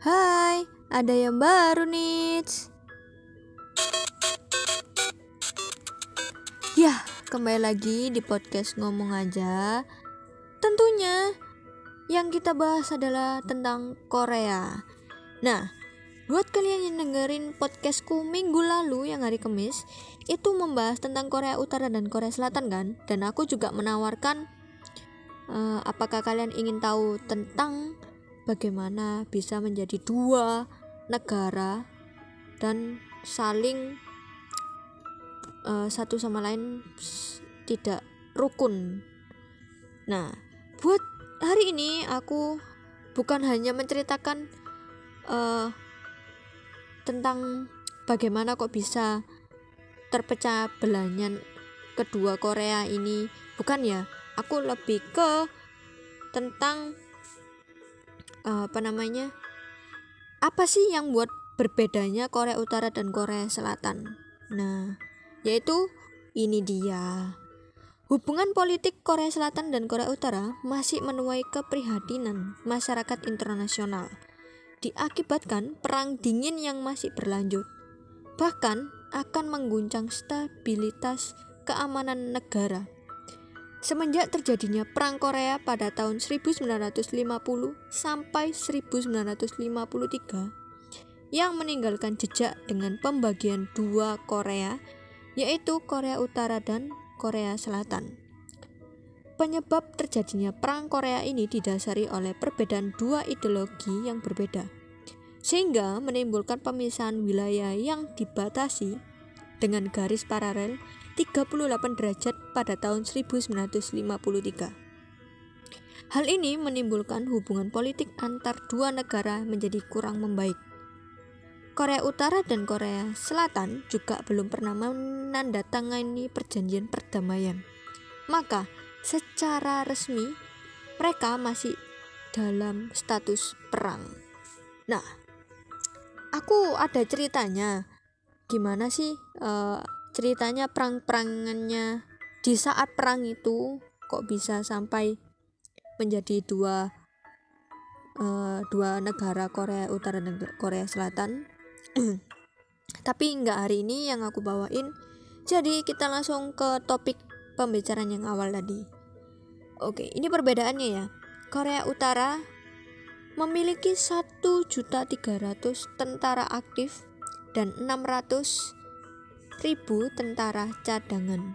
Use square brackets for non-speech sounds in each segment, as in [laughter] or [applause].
Hai, ada yang baru nih. Ya, kembali lagi di podcast ngomong aja. Tentunya yang kita bahas adalah tentang Korea. Nah, buat kalian yang dengerin podcastku minggu lalu yang hari Kamis, itu membahas tentang Korea Utara dan Korea Selatan kan? Dan aku juga menawarkan uh, apakah kalian ingin tahu tentang bagaimana bisa menjadi dua negara dan saling uh, satu sama lain tidak rukun. Nah, buat hari ini aku bukan hanya menceritakan uh, tentang bagaimana kok bisa terpecah belahnya kedua Korea ini, bukan ya? Aku lebih ke tentang uh, apa namanya apa sih yang buat berbedanya Korea Utara dan Korea Selatan? Nah yaitu ini dia. Hubungan politik Korea Selatan dan Korea Utara masih menuai keprihatinan masyarakat internasional, diakibatkan perang dingin yang masih berlanjut, bahkan akan mengguncang stabilitas keamanan negara Semenjak terjadinya Perang Korea pada tahun 1950 sampai 1953 yang meninggalkan jejak dengan pembagian dua Korea yaitu Korea Utara dan Korea Selatan. Penyebab terjadinya Perang Korea ini didasari oleh perbedaan dua ideologi yang berbeda, sehingga menimbulkan pemisahan wilayah yang dibatasi dengan garis paralel 38 derajat pada tahun 1953. Hal ini menimbulkan hubungan politik antar dua negara menjadi kurang membaik. Korea Utara dan Korea Selatan juga belum pernah menandatangani perjanjian perdamaian. Maka, secara resmi mereka masih dalam status perang. Nah, aku ada ceritanya. Gimana sih uh, ceritanya perang-perangannya di saat perang itu kok bisa sampai menjadi dua uh, dua negara Korea Utara dan Korea Selatan. [clears throat] Tapi nggak hari ini yang aku bawain. Jadi kita langsung ke topik pembicaraan yang awal tadi. Oke ini perbedaannya ya. Korea Utara memiliki 1.300 tentara aktif dan 600 ribu tentara cadangan.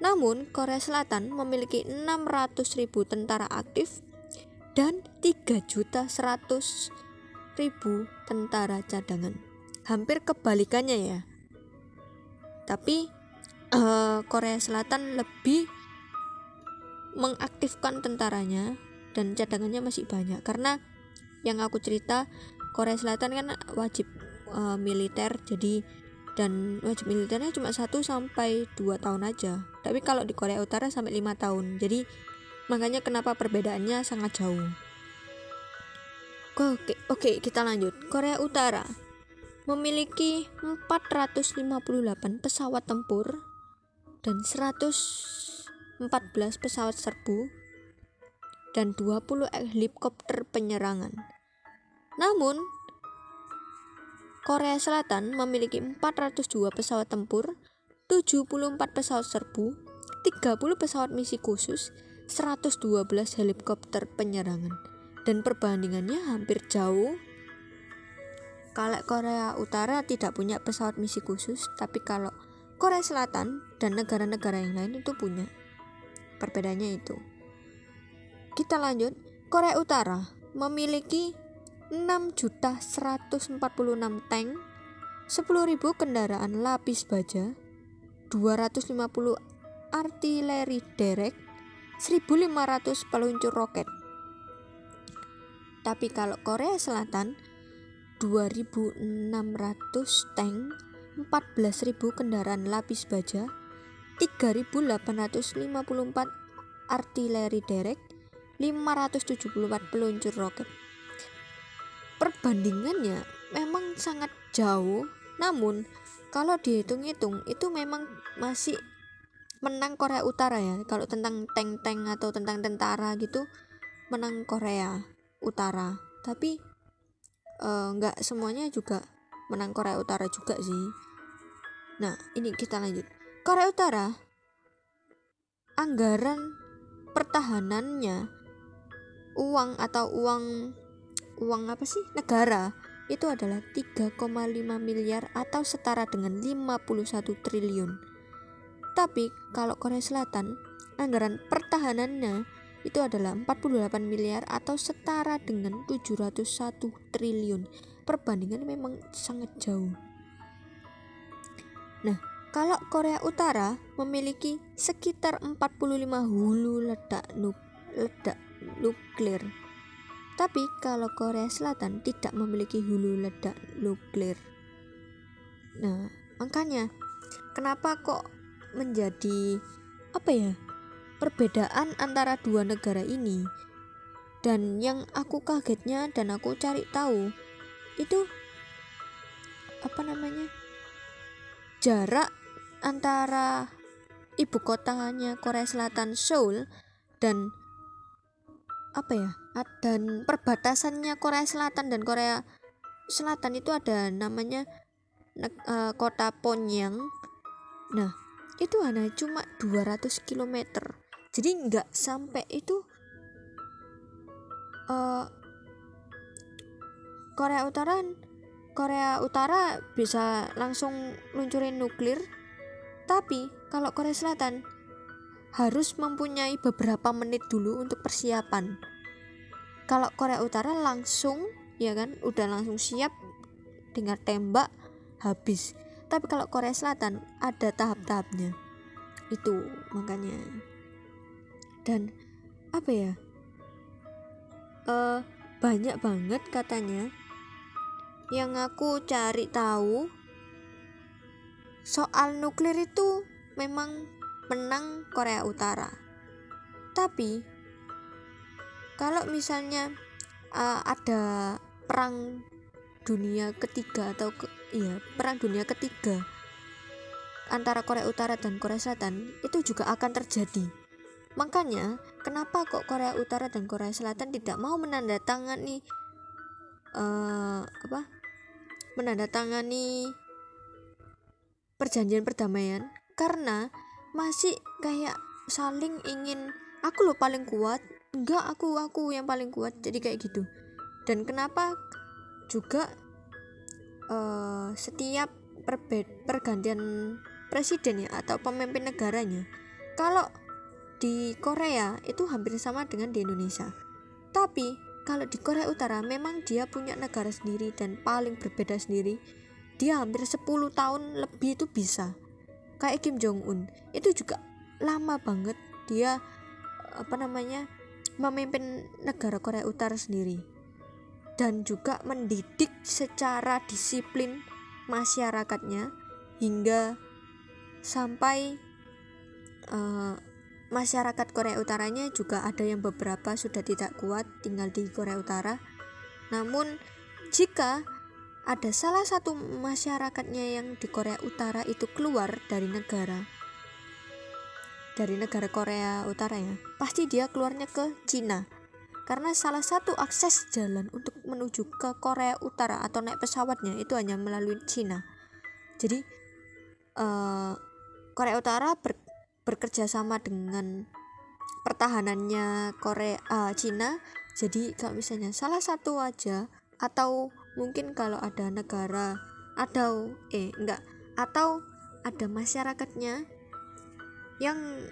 Namun, Korea Selatan memiliki 600 ribu tentara aktif dan 3 juta 100 ribu tentara cadangan. Hampir kebalikannya ya. Tapi uh, Korea Selatan lebih mengaktifkan tentaranya dan cadangannya masih banyak karena yang aku cerita Korea Selatan kan wajib uh, militer jadi dan wajib militernya cuma 1 sampai 2 tahun aja. Tapi kalau di Korea Utara sampai 5 tahun. Jadi makanya kenapa perbedaannya sangat jauh. Oke, oke, kita lanjut. Korea Utara memiliki 458 pesawat tempur dan 114 pesawat serbu dan 20 helikopter penyerangan. Namun, Korea Selatan memiliki 402 pesawat tempur, 74 pesawat serbu, 30 pesawat misi khusus, 112 helikopter penyerangan. Dan perbandingannya hampir jauh. Kalau Korea Utara tidak punya pesawat misi khusus, tapi kalau Korea Selatan dan negara-negara yang lain itu punya. Perbedaannya itu. Kita lanjut. Korea Utara memiliki 6.146 tank, 10.000 kendaraan lapis baja, 250 artileri derek, 1.500 peluncur roket. Tapi kalau Korea Selatan 2.600 tank, 14.000 kendaraan lapis baja, 3.854 artileri derek, 574 peluncur roket perbandingannya memang sangat jauh. Namun kalau dihitung-hitung itu memang masih menang Korea Utara ya. Kalau tentang tank-tank atau tentang tentara gitu menang Korea Utara. Tapi nggak uh, semuanya juga menang Korea Utara juga sih. Nah ini kita lanjut. Korea Utara anggaran pertahanannya uang atau uang uang apa sih negara itu adalah 3,5 miliar atau setara dengan 51 triliun. Tapi kalau Korea Selatan, anggaran pertahanannya itu adalah 48 miliar atau setara dengan 701 triliun. Perbandingan memang sangat jauh. Nah, kalau Korea Utara memiliki sekitar 45 hulu ledak nuk ledak nuklir tapi kalau Korea Selatan tidak memiliki hulu ledak nuklir. Nah, makanya kenapa kok menjadi apa ya? Perbedaan antara dua negara ini. Dan yang aku kagetnya dan aku cari tahu itu apa namanya? Jarak antara ibu kotanya Korea Selatan Seoul dan apa ya dan perbatasannya Korea Selatan dan Korea Selatan itu ada namanya uh, kota Ponyang nah itu hanya cuma 200 km jadi nggak sampai itu uh, Korea Utara Korea Utara bisa langsung luncurin nuklir. Tapi kalau Korea Selatan harus mempunyai beberapa menit dulu untuk persiapan. Kalau Korea Utara langsung, ya kan, udah langsung siap dengan tembak habis. Tapi kalau Korea Selatan ada tahap-tahapnya. Itu makanya. Dan apa ya? Uh, banyak banget katanya yang aku cari tahu soal nuklir itu memang menang Korea Utara. Tapi kalau misalnya uh, ada perang dunia ketiga atau ke, iya perang dunia ketiga antara Korea Utara dan Korea Selatan itu juga akan terjadi. Makanya kenapa kok Korea Utara dan Korea Selatan tidak mau menandatangani uh, apa menandatangani perjanjian perdamaian karena masih kayak saling ingin aku lo paling kuat. Enggak aku aku yang paling kuat jadi kayak gitu. Dan kenapa juga uh, setiap perbed pergantian presiden ya atau pemimpin negaranya kalau di Korea itu hampir sama dengan di Indonesia. Tapi kalau di Korea Utara memang dia punya negara sendiri dan paling berbeda sendiri. Dia hampir 10 tahun lebih itu bisa kayak Kim Jong Un itu juga lama banget dia apa namanya memimpin negara Korea Utara sendiri. Dan juga mendidik secara disiplin masyarakatnya hingga sampai uh, masyarakat Korea Utaranya juga ada yang beberapa sudah tidak kuat tinggal di Korea Utara. Namun jika ada salah satu masyarakatnya yang di Korea Utara itu keluar dari negara. Dari negara Korea Utara ya. Pasti dia keluarnya ke Cina. Karena salah satu akses jalan untuk menuju ke Korea Utara atau naik pesawatnya itu hanya melalui Cina. Jadi uh, Korea Utara ber, bekerja sama dengan pertahanannya Korea uh, Cina. Jadi kalau misalnya salah satu aja atau mungkin kalau ada negara atau eh enggak atau ada masyarakatnya yang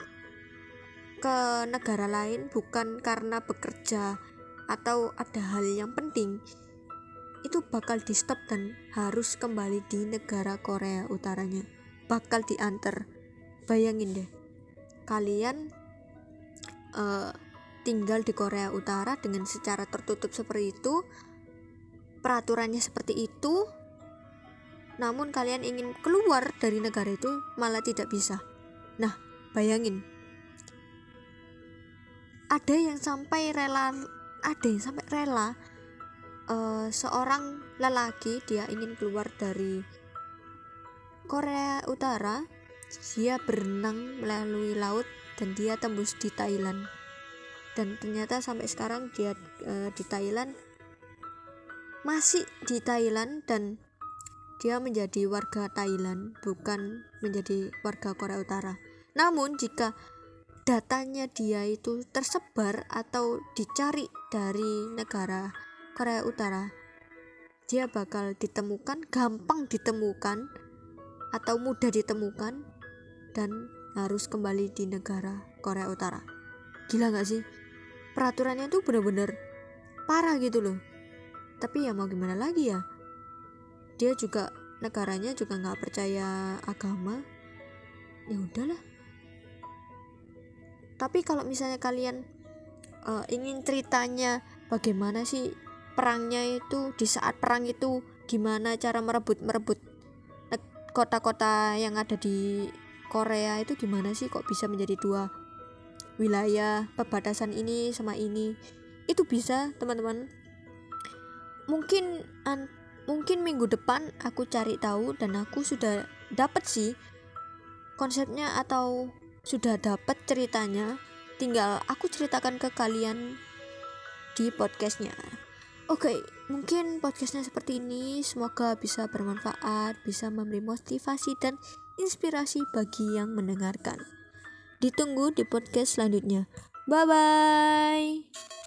ke negara lain bukan karena bekerja atau ada hal yang penting itu bakal di stop dan harus kembali di negara Korea utaranya. Bakal diantar. Bayangin deh kalian uh, tinggal di Korea Utara dengan secara tertutup seperti itu peraturannya seperti itu, namun kalian ingin keluar dari negara itu malah tidak bisa. Nah, bayangin, ada yang sampai rela, ada yang sampai rela uh, seorang lelaki dia ingin keluar dari Korea Utara, dia berenang melalui laut dan dia tembus di Thailand. Dan ternyata sampai sekarang dia uh, di Thailand masih di Thailand dan dia menjadi warga Thailand bukan menjadi warga Korea Utara. Namun jika datanya dia itu tersebar atau dicari dari negara Korea Utara dia bakal ditemukan gampang ditemukan atau mudah ditemukan dan harus kembali di negara Korea Utara. Gila gak sih? Peraturannya tuh bener-bener parah gitu loh tapi ya mau gimana lagi ya? Dia juga negaranya juga nggak percaya agama. Ya udahlah. Tapi kalau misalnya kalian uh, ingin ceritanya bagaimana sih perangnya itu di saat perang itu gimana cara merebut merebut kota-kota yang ada di Korea itu gimana sih? Kok bisa menjadi dua wilayah perbatasan ini sama ini? Itu bisa teman-teman mungkin an, mungkin minggu depan aku cari tahu dan aku sudah dapat sih konsepnya atau sudah dapat ceritanya. Tinggal aku ceritakan ke kalian di podcastnya. Oke mungkin podcastnya seperti ini. Semoga bisa bermanfaat bisa memberi motivasi dan inspirasi bagi yang mendengarkan. Ditunggu di podcast selanjutnya. Bye bye